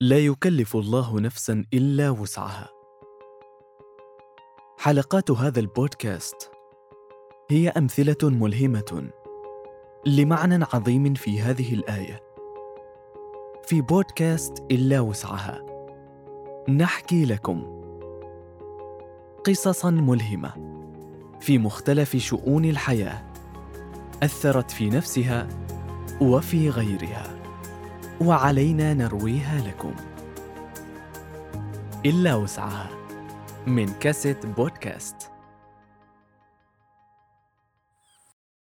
لا يكلف الله نفسا إلا وسعها. حلقات هذا البودكاست هي أمثلة ملهمة لمعنى عظيم في هذه الآية. في بودكاست إلا وسعها نحكي لكم قصصا ملهمة في مختلف شؤون الحياة أثرت في نفسها وفي غيرها. وعلينا نرويها لكم. إلا وسعها. من كاسيت بودكاست.